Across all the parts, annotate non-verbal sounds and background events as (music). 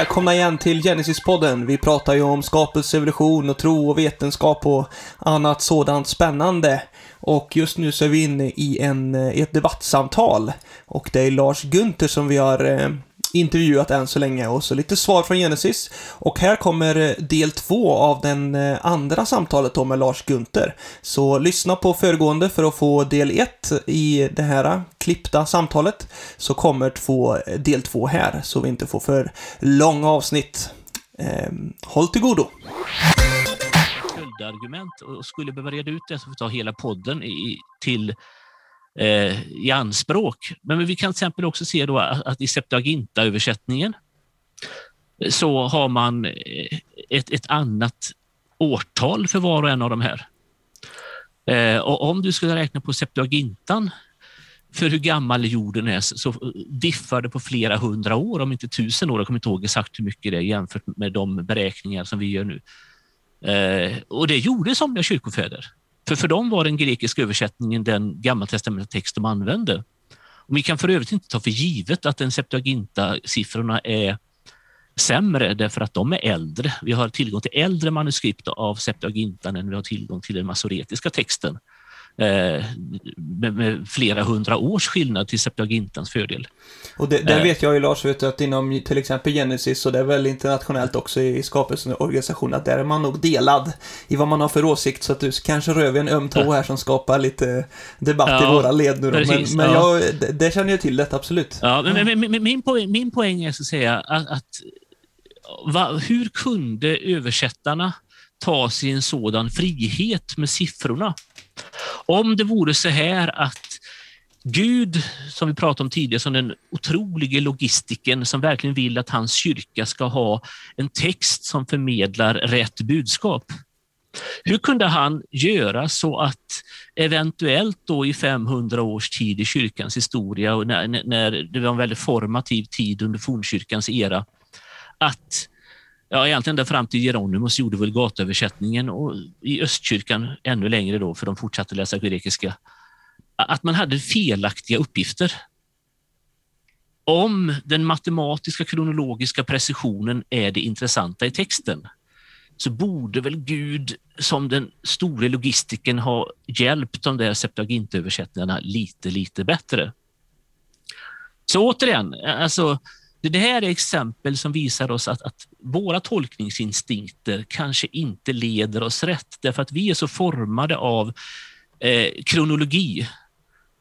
Välkomna igen till Genesis-podden. Vi pratar ju om skapelse, evolution och tro och vetenskap och annat sådant spännande. Och just nu så är vi inne i en, i ett debattsamtal. Och det är Lars Gunther som vi har eh, intervjuat än så länge och så lite svar från Genesis. Och här kommer eh, del två av den eh, andra samtalet då med Lars Gunther. Så lyssna på föregående för att få del ett i det här klippta samtalet. Så kommer två, eh, del två här, så vi inte får för långa avsnitt. Ehm, håll till godo! Skuldargument och skulle behöva reda ut det så får vi ta hela podden i, till eh, i anspråk. Men vi kan till exempel också se då att i Septuaginta-översättningen så har man eh, ett, ett annat årtal för var och en av de här. Eh, och om du skulle räkna på Septuagintan för hur gammal jorden är så diffar det på flera hundra år, om inte tusen år. Jag kommer inte ihåg exakt hur mycket det är jämfört med de beräkningar som vi gör nu. Eh, och det gjorde somliga kyrkofäder. För, för dem var den grekiska översättningen den gammaltestamentliga text de använde. Och vi kan för övrigt inte ta för givet att den Septuaginta-siffrorna är sämre därför att de är äldre. Vi har tillgång till äldre manuskript av Septuagintan än vi har tillgång till den masoretiska texten. Eh, med, med, flera hundra års skillnad till Septuagintans fördel. Och det, där eh. vet jag ju Lars, vet du, att inom till exempel Genesis, och det är väl internationellt också i skapelseorganisationen, att där är man nog delad i vad man har för åsikt, så att du kanske rör vi en öm tå här som skapar lite debatt ja, i våra led nu då. Precis, men, men ja. jag, det, det känner jag till det, absolut. Ja, men, men, men min, poäng, min poäng är så att säga att, att va, hur kunde översättarna ta sig en sådan frihet med siffrorna? Om det vore så här att Gud, som vi pratade om tidigare, som den otroliga logistiken som verkligen vill att hans kyrka ska ha en text som förmedlar rätt budskap. Hur kunde han göra så att eventuellt då i 500 års tid i kyrkans historia och när, när det var en väldigt formativ tid under fornkyrkans era, att ja, egentligen ända fram till Geronimus gjorde vulgatöversättningen och i östkyrkan ännu längre då, för de fortsatte läsa grekiska, att man hade felaktiga uppgifter. Om den matematiska kronologiska precisionen är det intressanta i texten, så borde väl Gud som den store logistiken ha hjälpt de där Septuagintöversättningarna lite, lite bättre. Så återigen, alltså det här är exempel som visar oss att, att, våra tolkningsinstinkter kanske inte leder oss rätt, därför att vi är så formade av eh, kronologi.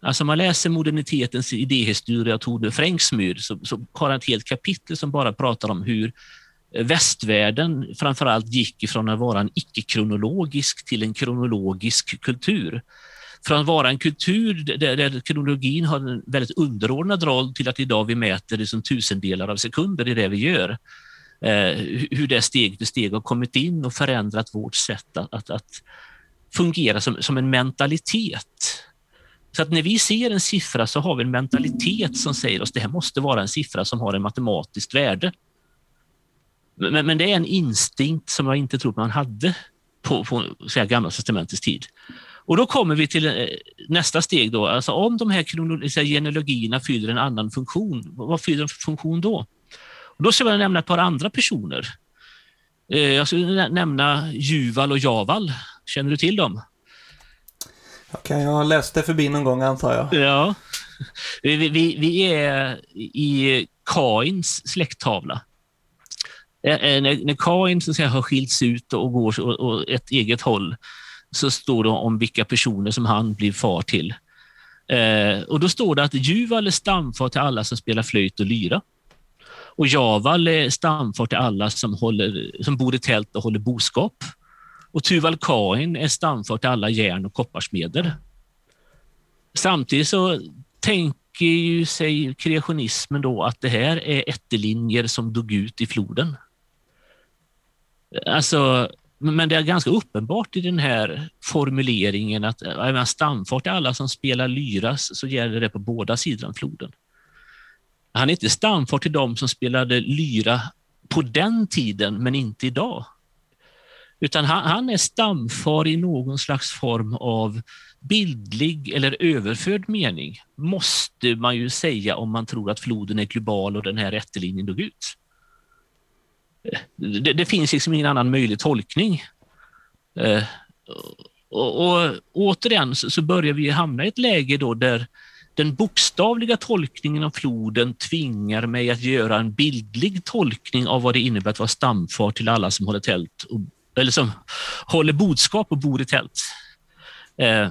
Alltså man läser modernitetens idéhistoria av Tone Fränksmyr så, så har han ett helt kapitel som bara pratar om hur eh, västvärlden framförallt gick ifrån att vara en icke-kronologisk till en kronologisk kultur från att vara en kultur där, där kronologin har en väldigt underordnad roll till att idag vi mäter det som tusendelar av sekunder i det vi gör. Eh, hur det steg för steg har kommit in och förändrat vårt sätt att, att, att fungera som, som en mentalitet. Så att när vi ser en siffra så har vi en mentalitet som säger oss att det här måste vara en siffra som har en matematiskt värde. Men, men det är en instinkt som jag inte tror man hade på, på Gamla testamentets tid. Och då kommer vi till eh, nästa steg. Då. Alltså om de här genealogierna fyller en annan funktion, vad fyller de för funktion då? Och då ska jag nämna ett par andra personer. Eh, jag skulle nämna Juval och Javal. Känner du till dem? Okej, jag har läst det förbi någon gång antar jag. Ja. (laughs) Vi, vi, vi är i Kains släkttavla. Eh, när Kain så att säga, har skilts ut och går åt ett eget håll så står det om vilka personer som han blir far till. Eh, och Då står det att Juval är stamfar till alla som spelar flöjt och lyra. Och Javal är stamfar till alla som, håller, som bor i tält och håller boskap. Och Tuval Kain är stamfar till alla järn och kopparsmeder. Samtidigt så tänker ju sig kreationismen då att det här är ättelinjer som dog ut i floden. Alltså, men det är ganska uppenbart i den här formuleringen att eh, är man stamfar till alla som spelar lyras så gäller det på båda sidor om floden. Han är inte stamfar till dem som spelade lyra på den tiden, men inte idag. Utan han, han är stamfar i någon slags form av bildlig eller överförd mening, måste man ju säga om man tror att floden är global och den här rättelinjen dog ut det, det, finns liksom ingen annan möjlig tolkning. Eh, och, och återigen så, så börjar vi hamna i ett läge då där den bokstavliga tolkningen av floden tvingar mig att göra en bildlig tolkning av vad det innebär att vara stamfar till alla som håller tält, och, eller som håller boskap och bor i tält. Eh,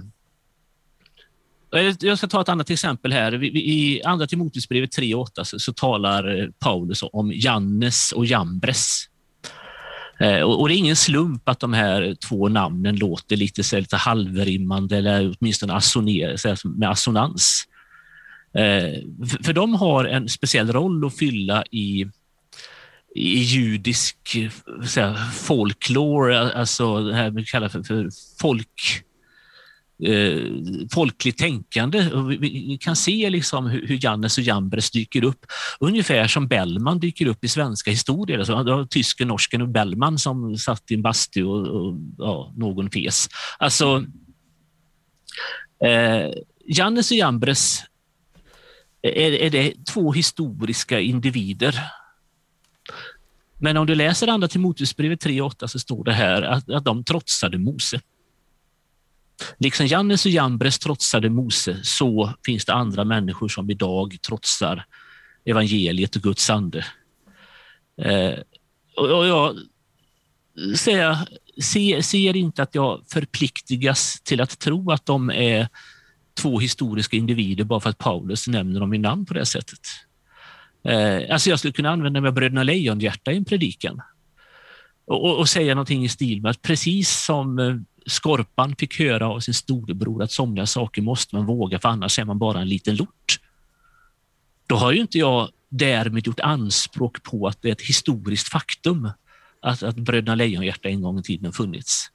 jag ska ta ett annat exempel här. I Andra Timoteusbrevet 3.8 så, så talar eh, Paulus om Jannes och Jambres. Eh, och, det är ingen slump att de här två namnen låter lite, så lite halvrimmande eller åtminstone assoner, med assonans. Eh, för de har en speciell roll att fylla i, i judisk så folklore, alltså det här vi kallar för, för folk eh, folkligt tänkande. Vi, vi, kan se liksom hur, hur Jannes och Jambres dyker upp, ungefär som Bellman dyker upp i svenska historier. Alltså, tysken, norsken och Bellman som satt i en bastu och, och ja, någon fes. Alltså, eh, Jannes och Jambres är, är det två historiska individer. Men om du läser Andra Timoteusbrevet 3.8 så står det här att, att de trotsade Mose. Liksom Jannes och Jambres trotsade Mose, så finns det andra människor som idag trotsar evangeliet och Guds ande. Eh, och jag säger, ser, ser inte att jag förpliktigas till att tro att de är två historiska individer bara för att Paulus nämner dem i namn på det sättet. Eh, alltså jag skulle kunna använda mig av Bröderna Lejonhjärta i en predikan och, och, och, säga någonting i stil med att precis som eh, Skorpan fick höra av sin storebror att somliga saker måste man våga för annars är man bara en liten lort. Då har ju inte jag därmed gjort anspråk på att det är ett historiskt faktum att, att Bröderna Lejonhjärta en gång i tiden funnits.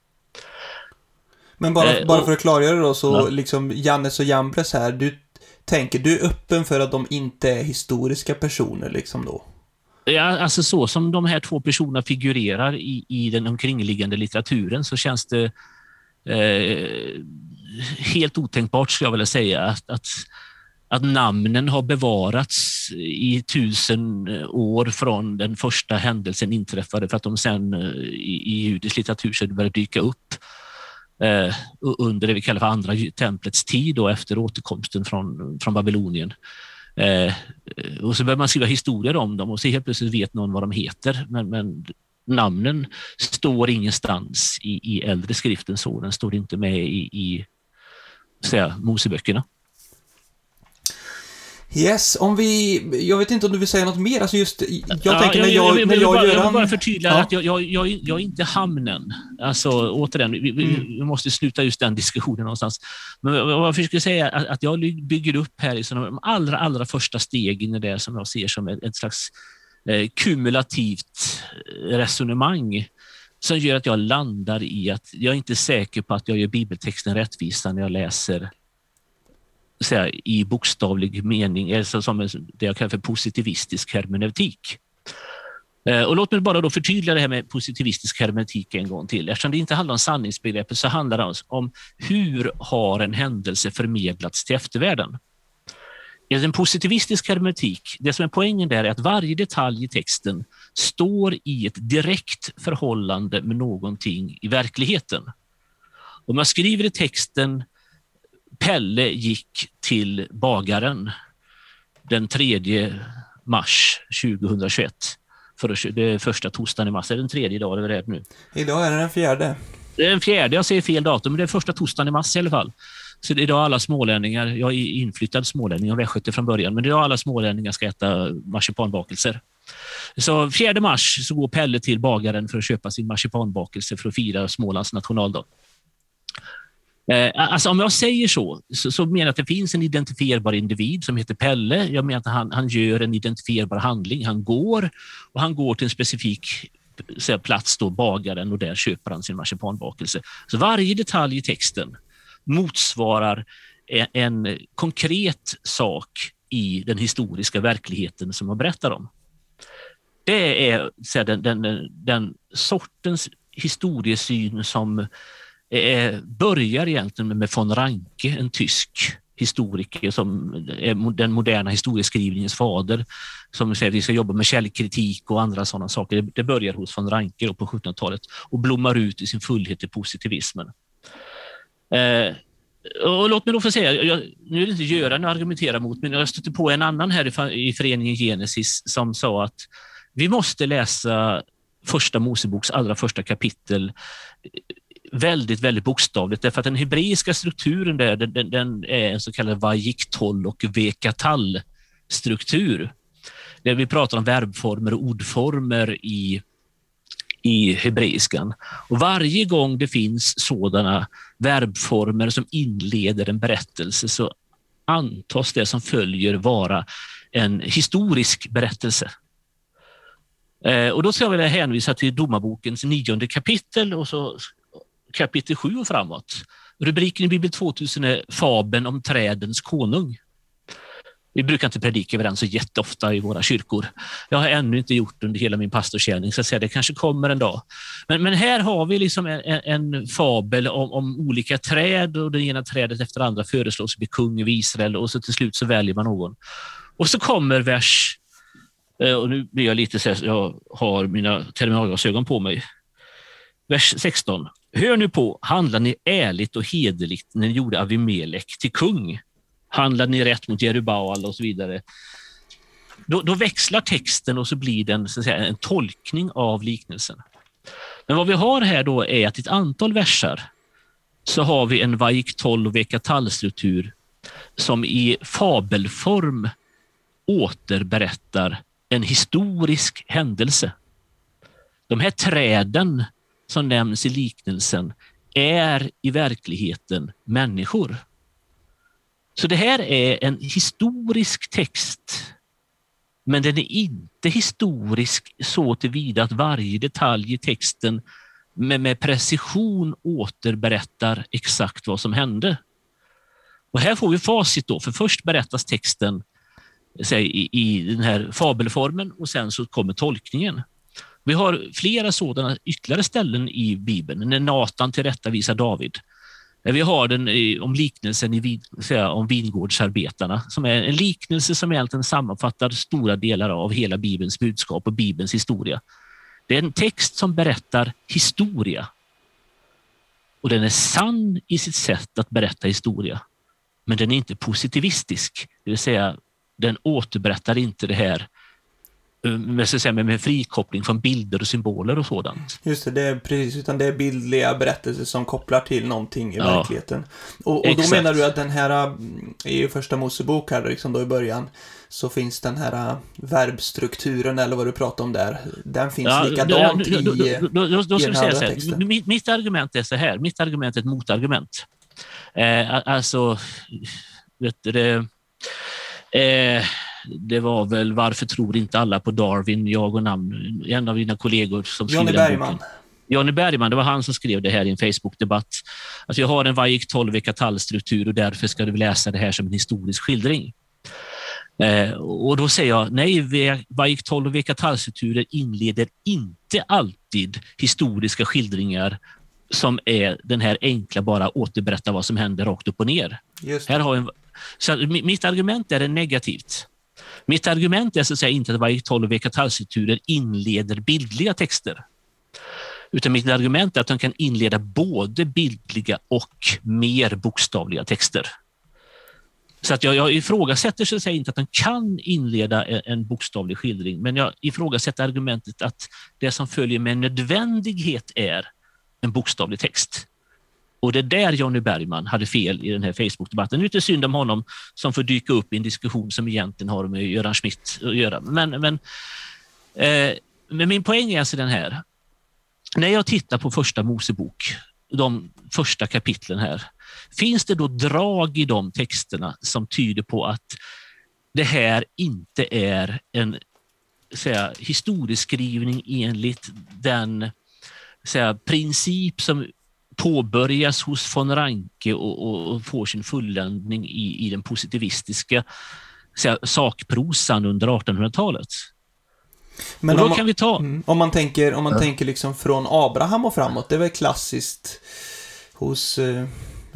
Men bara, eh, bara för att klargöra då, så ja. liksom Jannes och Jambres här, du tänker, du är öppen för att de inte är historiska personer liksom då? Ja, alltså så som de här två personerna figurerar i, i den omkringliggande litteraturen så känns det eh, helt otänkbart, skulle jag vilja säga, att, att, att, namnen har bevarats i tusen år från den första händelsen inträffade för att de sen eh, i, i judisk litteratur började dyka upp eh, under det vi kallar för andra templets tid och efter återkomsten från, från Babylonien. Eh, och så börjar man skriva historier om dem och så helt plötsligt vet någon vad de heter. Men, men namnen står ingenstans i, i äldre skriften så, den står inte med i, i säga, Moseböckerna. Yes, om vi... Jag vet inte om du vill säga något mer, alltså just... Jag ja, tänker när jag, jag, jag, när jag, bara, gör... Jag vill bara förtydliga ja. att jag, jag, jag, jag är inte hamnen. Alltså, återigen, vi, mm. vi, måste sluta just den diskussionen någonstans. Men vad jag försöker säga är att jag bygger upp här i de allra, allra första stegen i det som jag ser som ett, ett slags Eh, kumulativt eh, resonemang som gör att jag landar i att jag inte är säker på att jag gör bibeltexten rättvisa när jag läser säga, i bokstavlig mening, alltså som det jag kallar för positivistisk hermeneutik. Eh, och låt mig bara då förtydliga det här med positivistisk hermeneutik en gång till. Eftersom det inte handlar om sanningsbegreppet så handlar det om hur har en händelse förmedlats till eftervärlden. I en positivistisk hermeneutik, det som är poängen där är att varje detalj i texten står i ett direkt förhållande med någonting i verkligheten. Om jag skriver i texten Pelle gick till bagaren den 3 mars 2021. För det är första torsdagen i mars. Är det den tredje idag? Eller är det nu? Idag är det den fjärde. Det är den fjärde. Jag säger fel datum, men det är första torsdagen i mars i alla fall. Så idag alla smålänningar, jag är inflyttad smålänning och västgöte från början, men idag alla smålänningar ska äta marsipanbakelser. Så 4 mars så går Pelle till bagaren för att köpa sin marsipanbakelse för att fira Smålands nationaldag. Eh, alltså om jag säger så, så, så menar jag att det finns en identifierbar individ som heter Pelle. Jag menar att han, han gör en identifierbar handling. Han går och han går till en specifik plats, då, bagaren, och där köper han sin marsipanbakelse. Så varje detalj i texten motsvarar en, en konkret sak i den historiska verkligheten som man berättar om. Det är så den, den, den sortens historiesyn som eh, börjar egentligen med von Ranke, en tysk historiker som är den moderna historieskrivningens fader, som säger att vi ska jobba med källkritik och andra sådana saker. Det börjar hos von Ranke på 1700-talet och blommar ut i sin fullhet i positivismen. Eh, och låt mig då få säga, jag, nu är det inte Göran jag argumenterar mot, men jag stötte på en annan här i, i föreningen Genesis som sa att vi måste läsa första Moseboks allra första kapitel eh, väldigt, väldigt bokstavligt därför att den hebreiska strukturen där, den, den är en så kallad vajiktol och vekatall struktur. Där vi pratar om verbformer och ordformer i, i hebreiskan. Och varje gång det finns sådana verbformer som inleder en berättelse så antas det som följer vara en historisk berättelse. Eh, och då ska jag vilja hänvisa till Domarbokens nionde kapitel och så kapitel 7 och framåt. Rubriken i Bibel 2000 är Fabeln om trädens konung. Vi brukar inte predika över den så jätteofta i våra kyrkor. Jag har ännu inte gjort det under hela min pastortjänning, så att säga, det kanske kommer en dag. Men, men här har vi liksom en, en fabel om, om, olika träd och det ena trädet efter det andra föreslås bli kung över Israel och så till slut så väljer man någon. Och så kommer vers, eh, och nu blir jag lite så här, jag har mina terminalglasögon på mig. Vers 16. Hör nu på, handlar ni ärligt och hederligt när ni gjorde Avimelek till kung? Handlade ni rätt mot Jerubal och så vidare? Då, då, växlar texten och så blir den så att säga, en tolkning av liknelsen. Men vad vi har här då är att i ett antal verser så har vi en vajik 12 vekatallstruktur som i fabelform återberättar en historisk händelse. De här träden som nämns i liknelsen är i verkligheten människor. Så det här är en historisk text, men den är inte historisk så tillvida att varje detalj i texten med, med precision återberättar exakt vad som hände. Och här får vi facit då, för först berättas texten säg, i, i den här fabelformen och sen så kommer tolkningen. Vi har flera sådana ytterligare ställen i Bibeln, när Natan tillrättavisar David. Vi har den om liknelsen i, om vingårdsarbetarna, som är en liknelse som egentligen sammanfattar stora delar av hela Bibelns budskap och Bibelns historia. Det är en text som berättar historia. Och den är sann i sitt sätt att berätta historia. Men den är inte positivistisk, det vill säga den återberättar inte det här med, så säga, med frikoppling från bilder och symboler och sådant. Just det, det är precis, utan det är bildliga berättelser som kopplar till någonting i ja, verkligheten. Och, och då menar du att den här, mm, i första Mosebok här, liksom då i början, så finns den här äh, verbstrukturen, eller vad du pratar om där, den finns ja, likadant då, då, då, i, då, då, då, i den här säga texten. Mitt, mitt, argument är så här, mitt argument är ett motargument. Eh, alltså, vet du, det, eh, det var väl Varför tror inte alla på Darwin? Jag och namn, en av dina kollegor som Johnny Bergman. Johnny Bergman, det var han som skrev det här i en Facebook-debatt. Att jag har en Vajik 12 tallstruktur och därför ska du läsa det här som en historisk skildring. Eh, och då säger jag nej, Vajik 12 tallstrukturer inleder inte alltid historiska skildringar som är den här enkla, bara återberätta vad som händer rakt upp och ner. Här har en, så mitt argument är negativt. Mitt argument är så att säga inte att varje 12 vekatallstrukturer inleder bildliga texter. Utan mitt argument är att de kan inleda både bildliga och mer bokstavliga texter. Så att jag, jag ifrågasätter så att säga inte att de kan inleda en, en bokstavlig skildring, men jag ifrågasätter argumentet att det som följer med nödvändighet är en bokstavlig text. Och det är där Jonny Bergman hade fel i den här Facebook-debatten. Nu är det synd om honom som får dyka upp i en diskussion som egentligen har med Göran Schmidt att göra. Men, men, eh, men min poäng är alltså den här. När jag tittar på första Mosebok, de första kapitlen här, finns det då drag i de texterna som tyder på att det här inte är en säga, historieskrivning enligt den säga, princip som påbörjas hos von Ranke och, och, och får sin fulländning i, i den positivistiska säga, sakprosan under 1800-talet. Men om man, ta... mm, om man tänker, om man ja. tänker liksom från Abraham och framåt, det är väl klassiskt hos, eh,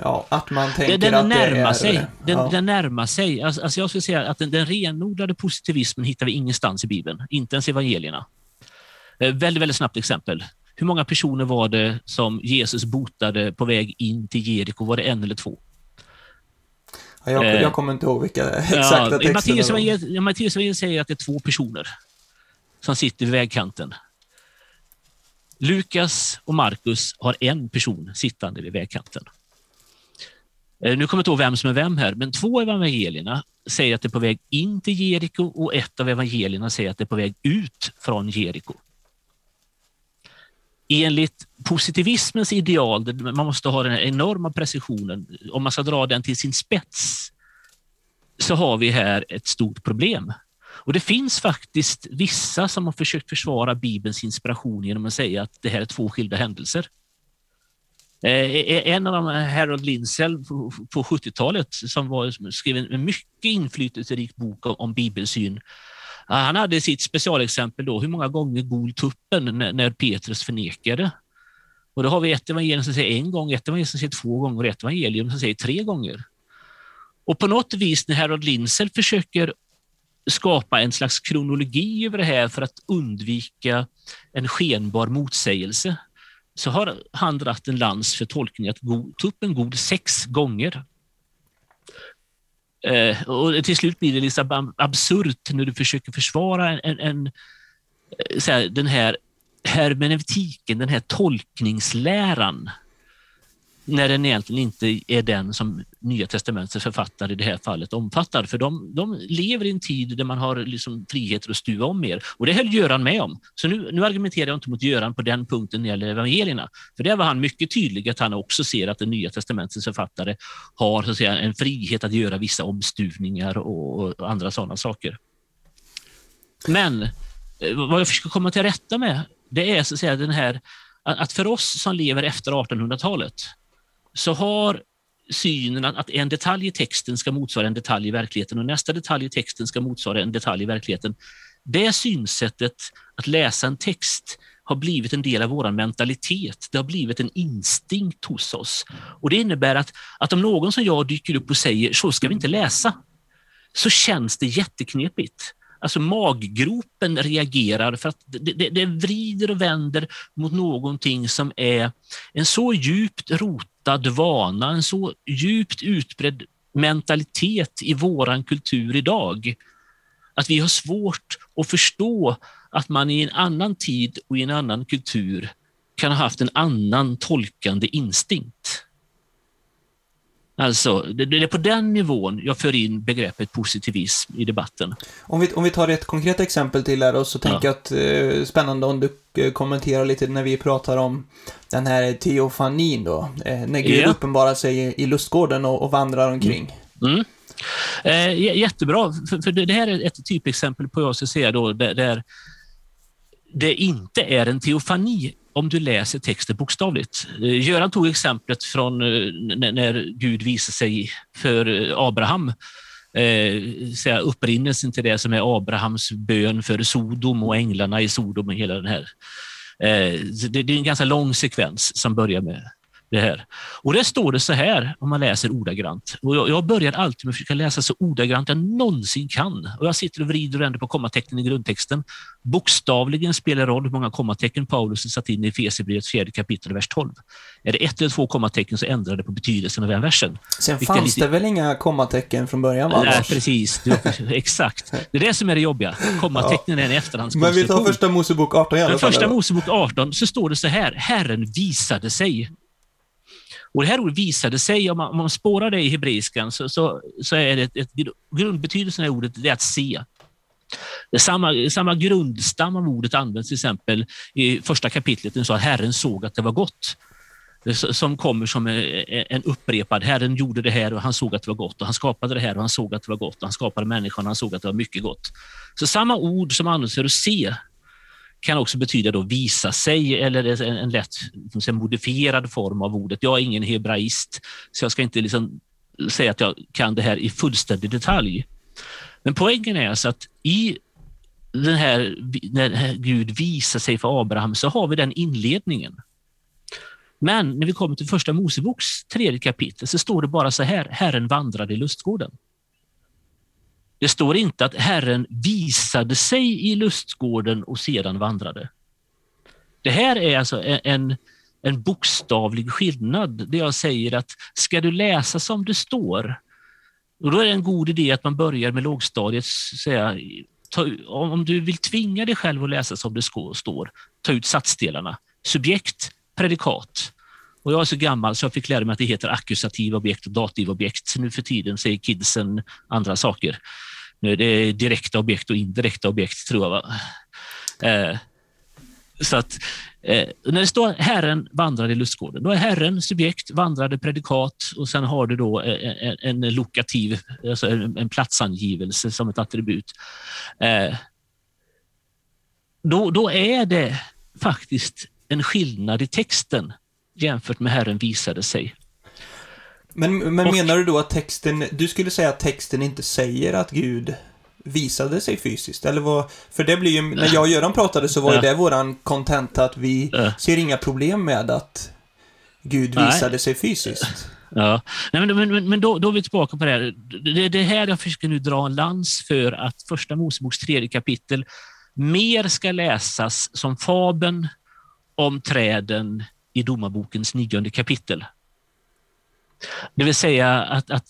Ja, att man tänker Den, den att närmar det är... sig. Den, ja. den närmar sig. Alltså, alltså jag skulle säga att den, den renodlade positivismen hittar vi ingenstans i Bibeln, inte ens i evangelierna. Eh, väldigt, väldigt snabbt exempel. Hur många personer var det som Jesus botade på väg in till Jeriko? Var det en eller två? Ja, jag, eh, jag kommer inte ihåg vilka exakta Ja, texter Matteus säger att det är två personer som sitter vid vägkanten. Lukas och Markus har en person sittande vid vägkanten. Eh, Nu kommer jag inte ihåg vem som är vem här, men två av evangelierna säger att det är på väg in till Jeriko och ett av evangelierna säger att det är på väg ut från Jeriko. Enligt positivismens ideal, där man måste ha den här enorma precisionen, om man ska dra den till sin spets, så har vi här ett stort problem. Och Det finns faktiskt vissa som har försökt försvara Bibelns inspiration genom att säga att det här är två skilda händelser. Eh, e- e- en av dem, Harold Lindsell på 70-talet, som var, skrev en mycket inflytelserik bok om bibelsyn. Han hade sitt specialexempel då, hur många gånger gol tuppen när, när Petrus förnekade. Och då har vi ett evangelium som säger en gång, ett evangelium som säger två gånger och ett evangelium som säger tre gånger. Och på något vis när Harold Linsel försöker skapa en slags kronologi över det här för att undvika en skenbar motsägelse så har han dratt en lans för tolkningen att tuppen god sex gånger. Eh, och till slut blir det liksom absurt när du försöker försvara en, en, en eh, så här, den här hermeneutiken, den här tolkningsläran när den egentligen inte är den som Nya testamentets författare i det här fallet omfattar. För de, de lever i en tid där man har liksom friheter att stuva om mer. Och det höll Göran med om. Så nu, nu argumenterar jag inte mot Göran på den punkten när det gäller evangelierna. För där var han mycket tydlig att han också ser att den Nya testamentets författare har så att säga, en frihet att göra vissa omstuvningar och, och andra sådana saker. Men eh, vad jag försöker komma till rätta med, det är så att säga den här att för oss som lever efter 1800-talet så har synen att en detalj i texten ska motsvara en detalj i verkligheten och nästa detalj i texten ska motsvara en detalj i verkligheten. Det synsättet att läsa en text har blivit en del av vår mentalitet. Det har blivit en instinkt hos oss. Och Det innebär att, att om någon som jag dyker upp och säger så ska vi inte läsa, så känns det jätteknepigt. Alltså maggropen reagerar för att det, det, det vrider och vänder mot någonting som är en så djupt rotad vana, en så djupt utbredd mentalitet i våran kultur idag. Att vi har svårt att förstå att man i en annan tid och i en annan kultur kan ha haft en annan tolkande instinkt. Alltså, det, det är på den nivån jag för in begreppet positivism i debatten. Om vi, om vi tar ett konkret exempel till här och så tänker jag att eh, spännande om du eh, kommenterar lite när vi pratar om den här teofanin då. Eh, när Gud Ja. uppenbarar sig i, i lustgården och, och vandrar omkring. Mm. Eh, j- jättebra, för, för det, här är ett typexempel på jag ska säga då, där, där det inte är en teofani om du läser texten bokstavligt. Eh, Göran tog exemplet från eh, när Gud visade sig för eh, Abraham. Eh, säga upprinnelsen till det som är Abrahams bön för Sodom och änglarna i Sodom och hela den här. Eh, det, det är en ganska lång sekvens som börjar med det här. Och där står det så här, om man läser ordagrant. Och jag, jag börjar alltid med att försöka läsa så ordagrant jag någonsin kan. Och jag sitter och vrider och vänder på kommatecknen i grundtexten. Bokstavligen spelar roll hur många kommatecken Paulus satt in i Efesierbrevets fjärde kapitel, vers 12. Är det ett eller två kommatecken så ändrar det på betydelsen av den versen. Sen fanns lite- det väl inga kommatecken från början va? Nej, precis. (laughs) Exakt. Det är det som är det jobbiga. Kommatecknen är en Men vi efterhandskonstruktion. tar första Mosebok 18 i alla fall. första. Mosebok 18 så står det så här, Herren visade sig. Och det här ordet visade sig, om man, om man spårar det i hebreiskan så, så, så är det ett, ett, grundbetydelsen av ordet det är att se. Det samma, samma grundstam av ordet används till exempel i första kapitlet, den sa att Herren såg att det var gott. Som kommer som en en upprepad, Herren gjorde det här och han såg att det var gott och han skapade det här och han såg att det var gott och han skapade människan och han såg att det var mycket gott. Så samma ord som används för att se kan också betyda då visa sig eller en, en lätt en modifierad form av ordet. Jag är ingen hebraist, så jag ska inte liksom säga att jag kan det här i fullständig detalj. Men poängen är alltså att i den här, när Gud visar sig för Abraham så har vi den inledningen. Men när vi kommer till första Moseboks tredje kapitel så står det bara så här, Herren vandrade i lustgården. Det står inte att Herren visade sig i lustgården och sedan vandrade. Det här är alltså en, en bokstavlig skillnad där jag säger att ska du läsa som det står, och då är det en god idé att man börjar med lågstadiet. Säga, ta, om du vill tvinga dig själv att läsa som det står, ta ut satsdelarna. Subjekt, predikat. Och jag är så gammal så jag fick lära mig att det heter akkusativa objekt och dativa objekt. nu för tiden säger kidsen andra saker. Nu är det direkta objekt och indirekta objekt, tror jag. Va? Eh, så att eh, när det står Herren vandrade i lustgården, då är Herren subjekt, vandrade predikat och sen har du då en, en lokativ, alltså en, en platsangivelse som ett attribut. Eh, då, då är det faktiskt en skillnad i texten jämfört med Herren visade sig. Men, men och, menar du då att texten, du skulle säga att texten inte säger att Gud visade sig fysiskt? Eller vad, för det blir ju, när jag och Göran pratade så var ju det våran kontenta att vi ser inga problem med att Gud visade Nej. sig fysiskt. Ja, Nej, men, men, men då, då är vi tillbaka på det här. Det, det här jag försöker nu dra en lans för att första Moseboks tredje kapitel mer ska läsas som fabeln om träden i Domarbokens nionde kapitel. Det vill säga att, att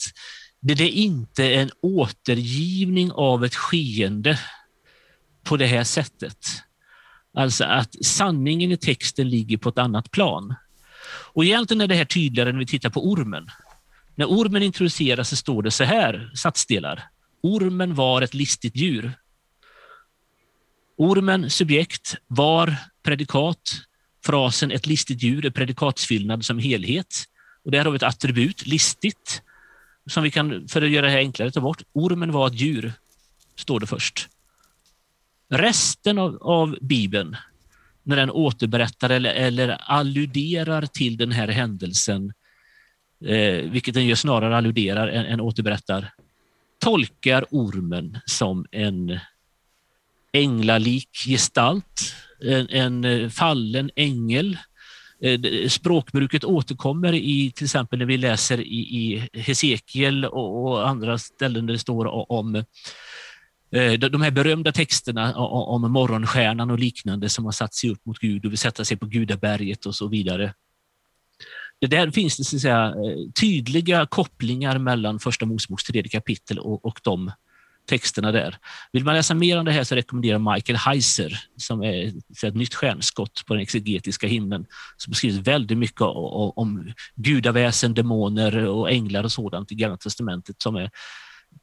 det är inte en återgivning av ett skeende på det här sättet. Alltså att sanningen i texten ligger på ett annat plan. Och egentligen är det här tydligare när vi tittar på ormen. När ormen introduceras så står det så här, satsdelar. Ormen var ett listigt djur. Ormen, subjekt, var predikat. Frasen ett listigt djur är predikatsfyllnad som helhet. Och där har vi ett attribut, listigt som vi kan, för att göra det här enklare, ta bort. Ormen var ett djur, står det först. Resten av, av Bibeln, när den återberättar eller, eller alluderar till den här händelsen, eh, vilket den ju snarare alluderar än, än återberättar, tolkar ormen som en änglalik gestalt, en, en eh, fallen ängel Eh, Eh, språkbruket återkommer i till exempel när vi läser i, i Hesekiel och, och, andra ställen där det står om eh, de här berömda texterna om morgonstjärnan och liknande som har satt sig upp mot Gud och vill sätta sig på Gudaberget och så vidare. Det där finns det så att säga, eh, tydliga kopplingar mellan Första Moseboks tredje kapitel och, och de texterna där. Vill man läsa mer om det här så rekommenderar jag Michael Heiser som är ett nytt stjärnskott på den exegetiska himlen som beskriver väldigt mycket om gudaväsen, demoner och änglar och sådant i Gamla testamentet som är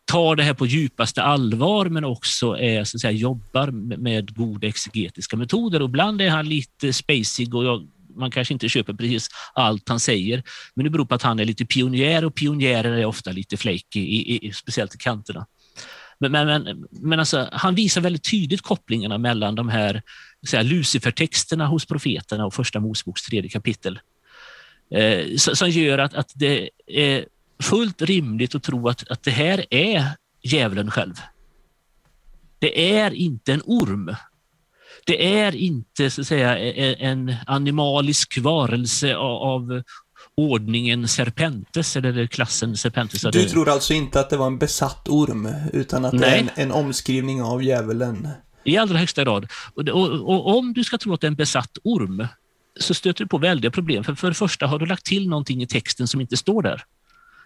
tar det här på djupaste allvar men också är, så att säga, jobbar med goda exegetiska metoder. Och ibland är han lite spacig och jag, man kanske inte köper precis allt han säger, men det beror på att han är lite pionjär och pionjärer är ofta lite flaky, speciellt i kanterna. Men, men, men, men alltså, han visar väldigt tydligt kopplingarna mellan de här Lucifer-texterna hos profeterna och Första Moseboks tredje kapitel. Eh, som gör att, att det är fullt rimligt att tro att, att det här är djävulen själv. Det är inte en orm. Det är inte så att säga, en animalisk varelse av, ordningen Serpentes, eller klassen Serpentes. Du tror alltså inte att det var en besatt orm, utan att Nej. det är en, en omskrivning av djävulen? I allra högsta grad. Och, och, och, om du ska tro att det är en besatt orm, så stöter du på väldiga problem. För, för det första har du lagt till någonting i texten som inte står där.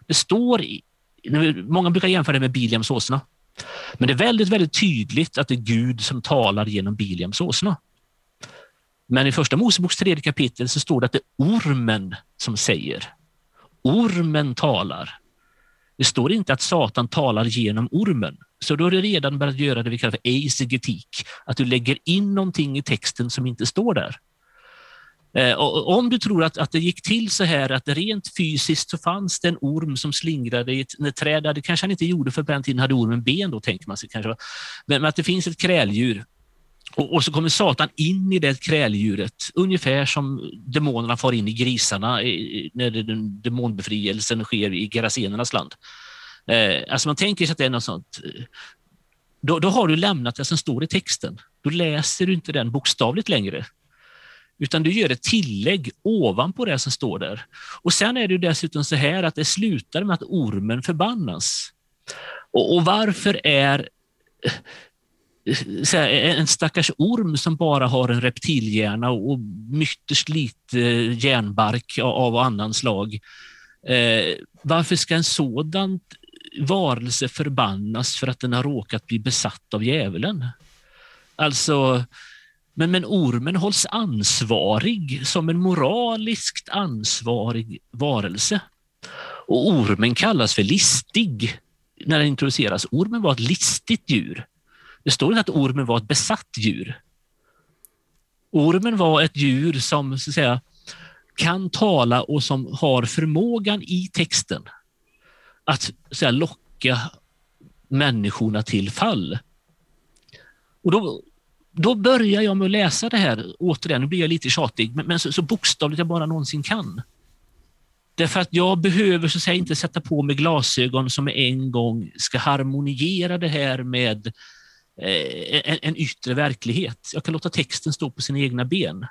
Det står i, många brukar jämföra det med Biliams åsna. Men det är väldigt, väldigt tydligt att det är Gud som talar genom Biliams åsna. Men i första Moseboks tredje kapitel så står det att det är ormen som säger. Ormen talar. Det står inte att Satan talar genom ormen. Så då har du redan börjat göra det vi kallar för eisegetik, att du lägger in någonting i texten som inte står där. Eh, och om du tror att, att det gick till så här att rent fysiskt så fanns det en orm som slingrade i ett, ett träd, det kanske han inte gjorde för på den tiden hade ormen ben då tänker man sig kanske. Men, men att det finns ett kräldjur och, och, så kommer Satan in i det kräldjuret, ungefär som demonerna far in i grisarna när den demonbefrielsen sker i gerasenernas land. Eh, alltså man tänker sig att det är något sånt. Eh, då, då har du lämnat det som står i texten. Då läser du inte den bokstavligt längre. utan du gör ett tillägg ovanpå det som står där. Och Sen är det dessutom så här att det slutar med att ormen förbannas. Och, och varför är en stackars orm som bara har en reptilhjärna och mycket lite eh, järnbark av annan slag. Eh, varför ska en sådan varelse förbannas för att den har råkat bli besatt av djävulen? Alltså, men, men ormen hålls ansvarig som en moraliskt ansvarig varelse. Och ormen kallas för listig när den introduceras. Ormen var ett listigt djur. Det står inte att ormen var ett besatt djur. Ormen var ett djur som så att säga, kan tala och som har förmågan i texten att så säga, locka människorna till fall. Och då, då börjar jag med att läsa det här, återigen, nu blir jag lite tjatig, men, men så, så bokstavligt jag bara någonsin kan. Därför att jag behöver så att säga, inte sätta på mig glasögon som en gång ska harmoniera det här med Eh, en, en yttre verklighet. Jag kan låta texten stå på sina egna ben.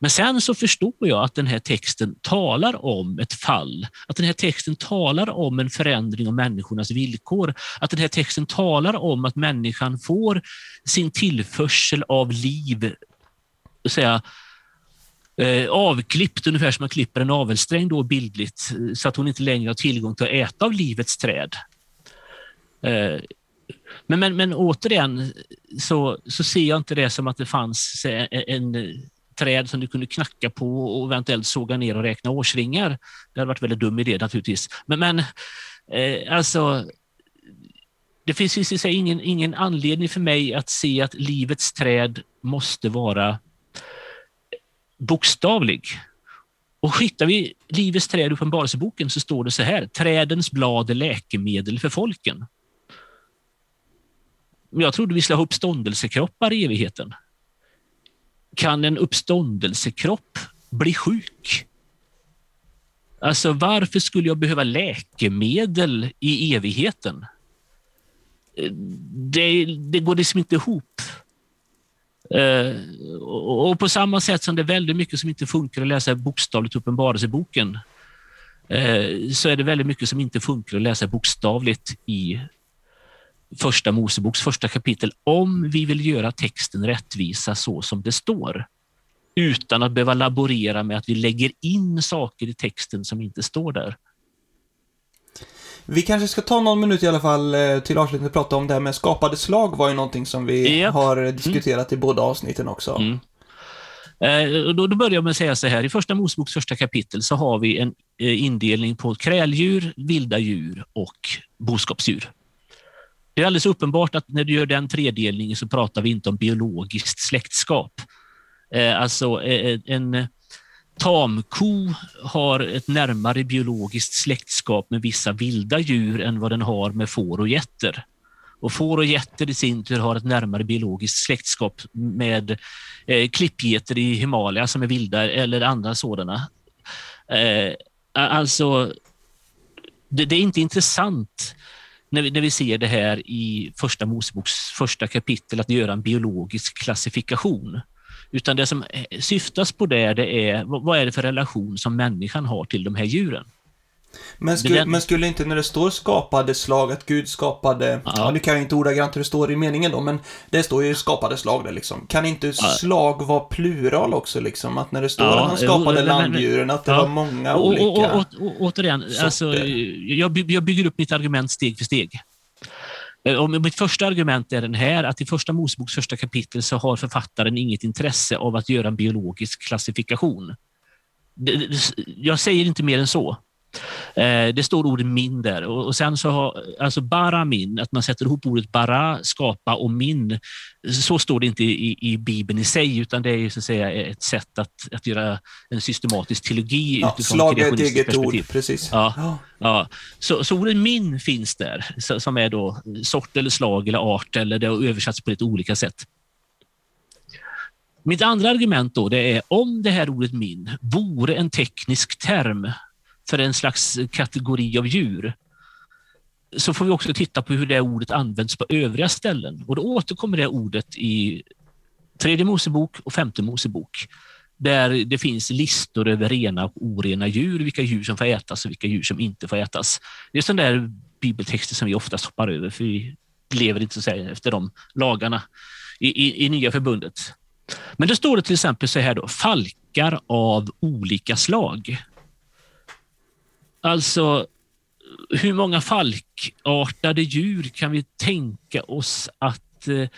Men sen så förstår jag att den här texten talar om ett fall, att den här texten talar om en förändring av människornas villkor, att den här texten talar om att människan får sin tillförsel av liv, säga, eh, avklippt ungefär som man klipper en avelsträng då bildligt, eh, så att hon inte längre har tillgång till att äta av livets träd. Eh, men, men, men återigen så, så ser jag inte det som att det fanns en, en träd som du kunde knacka på och eventuellt såga ner och räkna årsringar. Det hade varit en väldigt dum idé naturligtvis. Men, men eh, alltså, det finns i sig ingen, ingen anledning för mig att se att livets träd måste vara bokstavlig. Och hittar vi Livets träd i Uppenbarelseboken så står det så här, trädens blad är läkemedel för folken. Jag trodde vi skulle ha uppståndelsekroppar i evigheten kan en uppståndelsekropp bli sjuk? Alltså varför skulle jag behöva läkemedel i evigheten? Det, det går liksom inte ihop. Eh, och på samma sätt som det är väldigt mycket som inte funkar att läsa bokstavligt Uppenbarelseboken, eh, så är det väldigt mycket som inte funkar att läsa bokstavligt i första Moseboks första kapitel om vi vill göra texten rättvisa så som det står. Utan att behöva laborera med att vi lägger in saker i texten som inte står där. Vi kanske ska ta någon minut i alla fall eh, till avslutning och prata om det här med skapade slag var ju någonting som vi yep. har mm. diskuterat mm. i båda avsnitten också. Mm. Eh, då, då börjar jag med att säga så här, i första Moseboks första kapitel så har vi en eh, indelning på kräldjur, vilda djur och boskapsdjur. Det är alldeles uppenbart att när du gör den tredelningen så pratar vi inte om biologiskt släktskap. Eh, alltså eh, eh, en tamko har ett närmare biologiskt släktskap med vissa vilda djur än vad den har med får och getter. Och får och getter i sin tur har ett närmare biologiskt släktskap med eh, klippgetter i Himalaya som är vilda eller andra sådana. Eh, alltså, det, det, är inte intressant när vi, när vi ser det här i Första Moseboks första kapitel, att göra en biologisk klassifikation. Utan det som eh, syftas på där, det är vad är det för relation som människan har till de här djuren. Men skulle, den... men skulle inte när det står skapade slag, att Gud skapade, ja. ja nu kan jag inte ordagrant hur det står i meningen då, men det står ju skapade slag där liksom. Kan inte ja. slag vara plural också liksom? Att när det står ja, att han skapade jo, landdjuren, att det var många och, olika och, och, och, Återigen, alltså, jag, jag bygger upp mitt argument steg för steg. Eh, och mitt första argument är den här, att i första Moseboks första kapitel så har författaren inget intresse av att göra en biologisk klassifikation. Jag säger inte mer än så. Eh, det står ordet min där och, och sen så har alltså bara min, att man sätter ihop ordet bara, skapa och min. Så står det inte i, i Bibeln i sig, utan det är så att säga ett sätt att, att göra en systematisk teologi ja, utifrån slag ett eget perspektiv. ord, precis. Ja, ja. ja. Så, så ordet min finns där, som är då sort eller slag eller art, eller det har översatts på lite olika sätt. Mitt andra argument då, det är om det här ordet min vore en teknisk term för en slags kategori av djur så får vi också titta på hur det ordet används på övriga ställen. Och då återkommer det ordet i Tredje Mosebok och Femte Mosebok där det finns listor över rena och orena djur, vilka djur som får ätas och vilka djur som inte får ätas. Det är sådana där bibeltexter som vi oftast hoppar över, för vi lever inte så efter de lagarna i, i, i Nya förbundet. Men det står det till exempel så här då, falkar av olika slag. Alltså, hur många falkartade djur kan vi tänka oss att eh,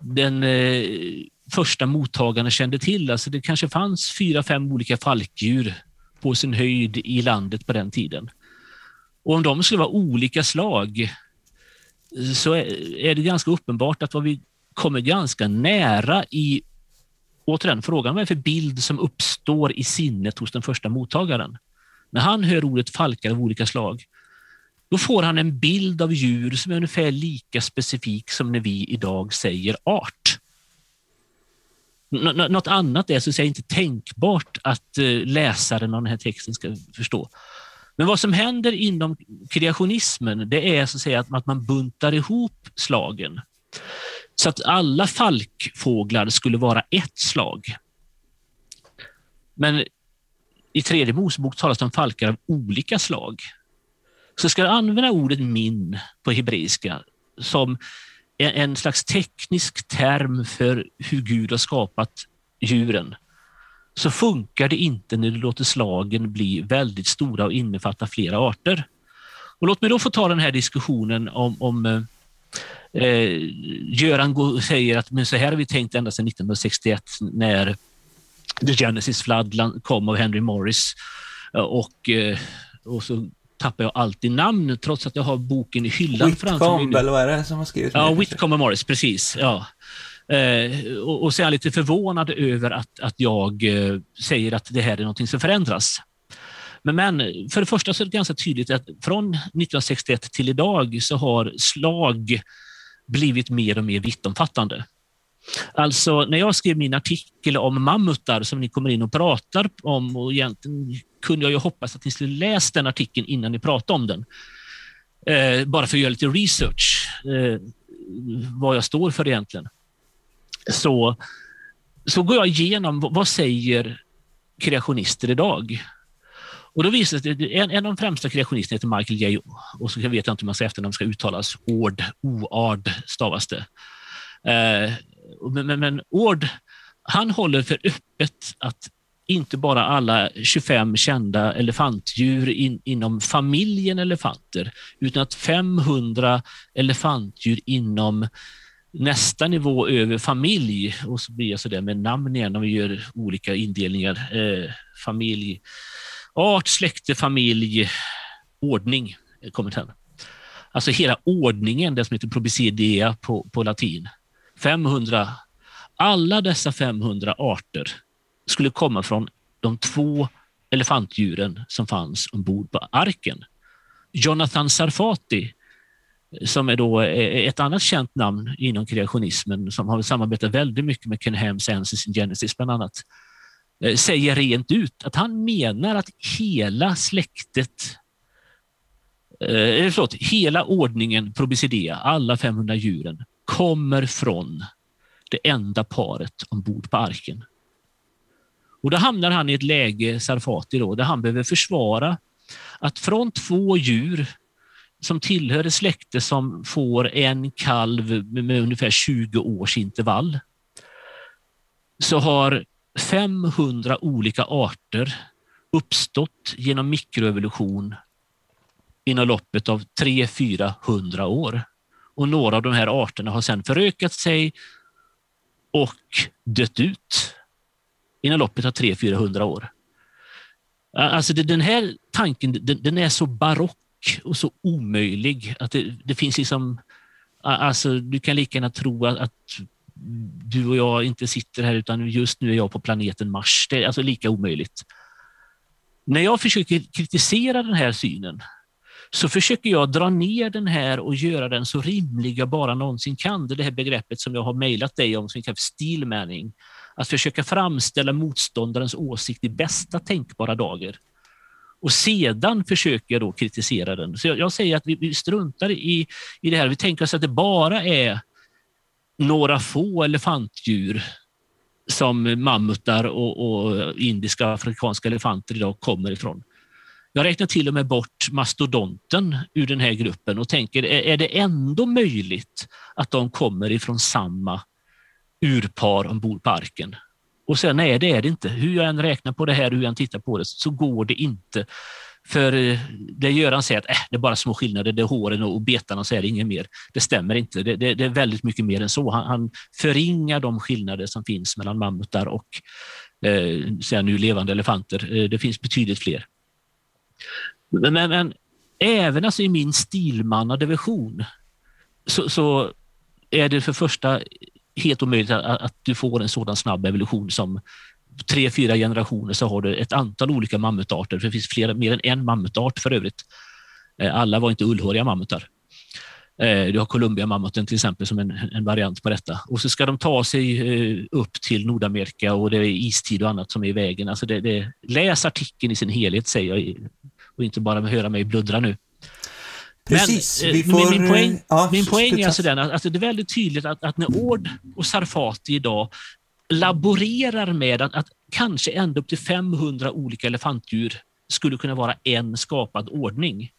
den eh, första mottagaren kände till. Alltså det kanske fanns fyra, fem olika falkdjur på sin höjd i landet på den tiden. Och om de skulle vara olika slag så är det ganska uppenbart att vad vi kommer ganska nära i återigen frågan vad är för bild som uppstår i sinnet hos den första mottagaren. När han hör ordet falkar av olika slag, då får han en bild av djur som är ungefär lika specifik som när vi idag säger art. Något annat är så att säga inte tänkbart att eh, läsaren av den här texten ska förstå. Men vad som händer inom kreationismen det är så att, säga att man buntar ihop slagen. Så att alla falkfåglar skulle vara ett slag. Men i tredje Mosebok talas det om falkar av olika slag. Så ska du använda ordet min på hebreiska som en slags teknisk term för hur Gud har skapat djuren så funkar det inte när du låter slagen bli väldigt stora och innefatta flera arter. Och låt mig då få ta den här diskussionen om, om eh, eh Göran säger att men så här har vi tänkt ända sedan 1961 när The Genesis Flood kom av Henry Morris och, eh, och så tappar jag alltid namn trots att jag har boken i hyllan Whitcomb, eller vad är det som har skrivit? Ja, Whitcomb och Morris, precis. Ja. Eh, och, och så är jag lite förvånad över att, att jag eh, säger att det här är något som förändras. Men, men för det första så är det ganska tydligt att från 1961 till idag så har slag blivit mer och mer vittomfattande. Alltså när jag skrev min artikel om mammutar som ni kommer in och pratar om och egentligen kunde jag ju hoppas att ni skulle läst den artikeln innan ni pratade om den. Eh, bara för att göra lite research, eh, vad jag står för egentligen. Så, så går jag igenom vad säger kreationister idag? Och då visar det en, en av de främsta kreationisterna heter Michael J. Och så vet jag inte hur man säger efternamn ska uttalas. Ord, oard stavas det. Eh, men, men, men Ord, han håller för öppet att inte bara alla 25 kända elefantdjur in, inom familjen elefanter, utan att 500 elefantdjur inom nästa nivå över familj, och så blir jag så där med namn igen om vi gör olika indelningar. Eh, familj, art, släkte, familj, ordning kommer sen. Alltså hela ordningen, det som heter probicidea på, på latin. 500, alla dessa 500 arter skulle komma från de två elefantdjuren som fanns ombord på arken. Jonathan Sarfati, som är då eh, eh, ett annat känt namn inom kreationismen, som har samarbetat väldigt mycket med Ken Ham, in Genesis bland annat, eh, säger rent ut att han menar att hela släktet Eller förlåt, hela ordningen Probicidea, alla 500 djuren, kommer från det enda paret ombord på arken. Och då hamnar han i ett läge, Sarfati, då, där han behöver försvara att från två djur som tillhör ett släkte som får en kalv med ungefär 20 års intervall, så har 500 olika arter uppstått genom mikroevolution inom loppet av 300-400 år. Och några av de här arterna har sedan förökat sig och dött ut inom loppet av 300-400 år. Alltså den här tanken den är så barock och så omöjlig att det, det finns liksom... Alltså, du kan lika gärna tro att, att du och jag inte sitter här utan just nu är jag på planeten Mars. Det är alltså lika omöjligt. När jag försöker kritisera den här synen så försöker jag dra ner den här och göra den så rimlig jag bara någonsin kan. Det är det här begreppet som jag har mejlat dig om som kallas steelmanning. Att försöka framställa motståndarens åsikt i bästa tänkbara dagar. Och sedan försöker jag då kritisera den. Så jag, jag säger att vi, vi, struntar i, i det här. Vi tänker oss att det bara är några få elefantdjur som mammutar och, och indiska och afrikanska elefanter idag kommer ifrån. Jag räknar till och med bort mastodonten ur den här gruppen och tänker, är det ändå möjligt att de kommer ifrån samma urpar ombord på arken? Och sen nej, det är det inte. Hur jag än räknar på det här, hur jag än tittar på det, så går det inte. För eh, det Göran säger att äh, det är bara små skillnader, det är håren och betarna så är det inget mer. Det stämmer inte. Det, det, det är väldigt mycket mer än så. Han, han förringar de skillnader som finns mellan mammutar och eh, nu levande elefanter. Eh, det finns betydligt fler. Men, men, men även alltså i min stilmannadivision så, så är det för första helt omöjligt att, att, du får en sådan snabb evolution som tre, fyra generationer så har du ett antal olika mammutarter. För det finns flera, mer än en mammutart för övrigt. Eh, alla var inte ullhåriga mammutar. Eh, du har Columbia-mammuten till exempel som en, en, variant på detta. Och så ska de ta sig eh, upp till Nordamerika och det är istid och annat som är i vägen. Alltså det, det, läs artikeln i sin helhet säger jag och inte bara höra mig bluddra nu. Precis. Men, får, min, min poäng, ja, min poäng är alltså den att alltså det är väldigt tydligt att, att när Ord och Sarfati idag laborerar med att, att kanske ända upp till 500 olika elefantdjur skulle kunna vara en skapad ordning,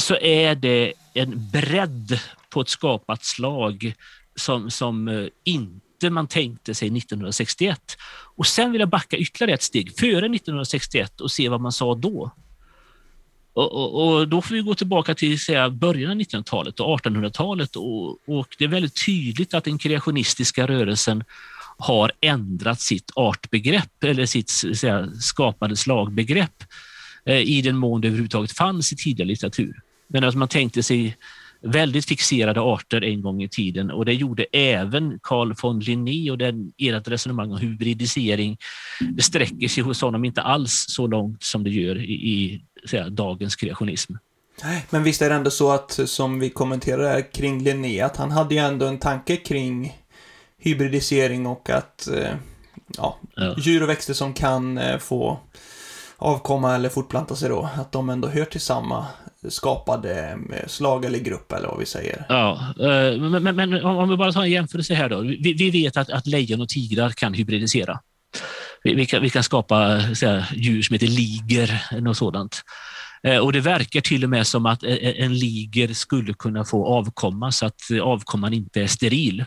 så är det en bredd på ett skapat slag som, som eh, inte man tänkte sig 1961. Och Sen vill jag backa ytterligare ett steg, före 1961 och se vad man sa då. Och, och, och, Då får vi gå tillbaka till säga, början av 1900-talet och 1800-talet och, och, det är väldigt tydligt att den kreationistiska rörelsen har ändrat sitt artbegrepp eller sitt säga, skapande slagbegrepp eh, i den mån det överhuvudtaget fanns i tidigare litteratur. Men att man tänkte sig väldigt fixerade arter en gång i tiden och det gjorde även Carl von Linné och den, ert resonemang om hybridisering det sträcker sig hos honom inte alls så långt som det gör i, i säga, dagens kreationism. Men visst är det ändå så att, som vi kommenterade kring Linné, att han hade ju ändå en tanke kring hybridisering och att eh, ja, ja. djur och växter som kan eh, få avkomma eller fortplanta sig då, att de ändå hör till samma skapade eh, slag eller grupp eller vad vi säger. Ja, eh, men, men, men om vi bara tar en jämförelse här då. Vi, vi vet att, att lejon och tigrar kan hybridisera. Vi, vi, kan, vi kan skapa här, djur som heter liger, något sådant. Eh, och det verkar till och med som att en liger skulle kunna få avkomma så att avkomman inte är steril.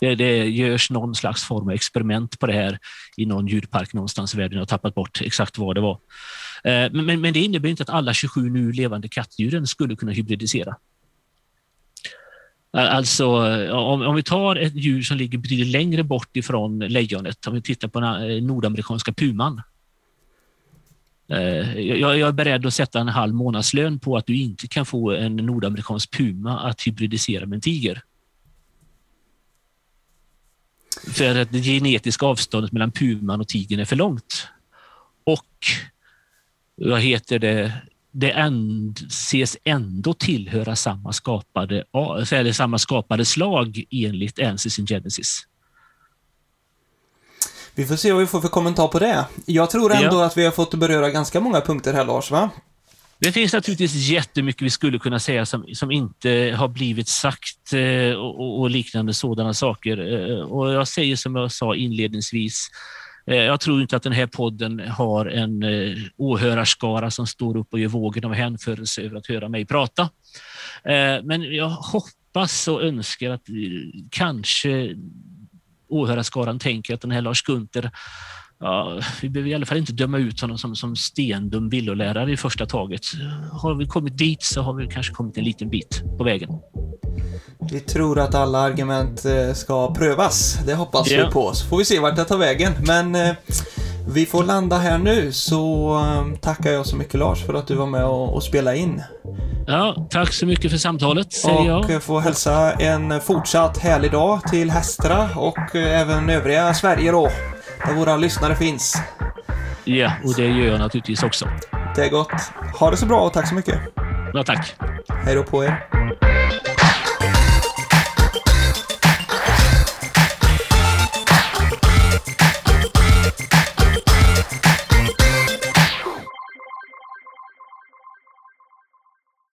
Det, det görs någon slags form av experiment på det här i någon djurpark någonstans i världen. Jag har tappat bort exakt vad det var. Eh, men, men det innebär inte att alla 27 nu levande kattdjuren skulle kunna hybridisera. Alltså, eh, om, om, vi tar ett djur som ligger betydligt längre bort ifrån lejonet, om vi tittar på den eh, nordamerikanska puman. Jag, jag är beredd att sätta en halv månadslön på att du inte kan få en nordamerikansk puma att hybridisera med en tiger. För att det genetiska avståndet mellan puman och tigern är för långt. Och vad heter det? Det anses ändå tillhöra samma skapade, eller samma skapade slag enligt Ansys in Genesis. Vi får se vad vi får för kommentar på det. Jag tror ändå ja. att vi har fått beröra ganska många punkter här Lars, va? Det finns naturligtvis jättemycket vi skulle kunna säga som, som inte har blivit sagt eh, och, och, liknande sådana saker. Eh, och jag säger som jag sa inledningsvis, Eh, jag tror inte att den här podden har en eh, åhörarskara som står upp och gör vågen av hänförelse över att höra mig prata. Eh, men jag hoppas och önskar att kanske åhörarskaran tänker att den här Lars Gunther ja, vi behöver i alla fall inte döma ut honom som, som stendum villolärare i första taget. Har vi kommit dit så har vi kanske kommit en liten bit på vägen. Vi tror att alla argument eh, ska prövas. Det hoppas ja. vi på. Så får vi se vart det tar vägen. Men eh, vi får landa här nu, så eh, tackar jag så mycket Lars för att du var med och, och spelade in. Ja, tack så mycket för samtalet, säger och jag. Och får hälsa en fortsatt härlig dag till Hästra och även övriga Sverige då där våra lyssnare finns. Ja, och det gör jag naturligtvis också. Det är gott. Ha det så bra och tack så mycket. Ja, tack. Hej då på er.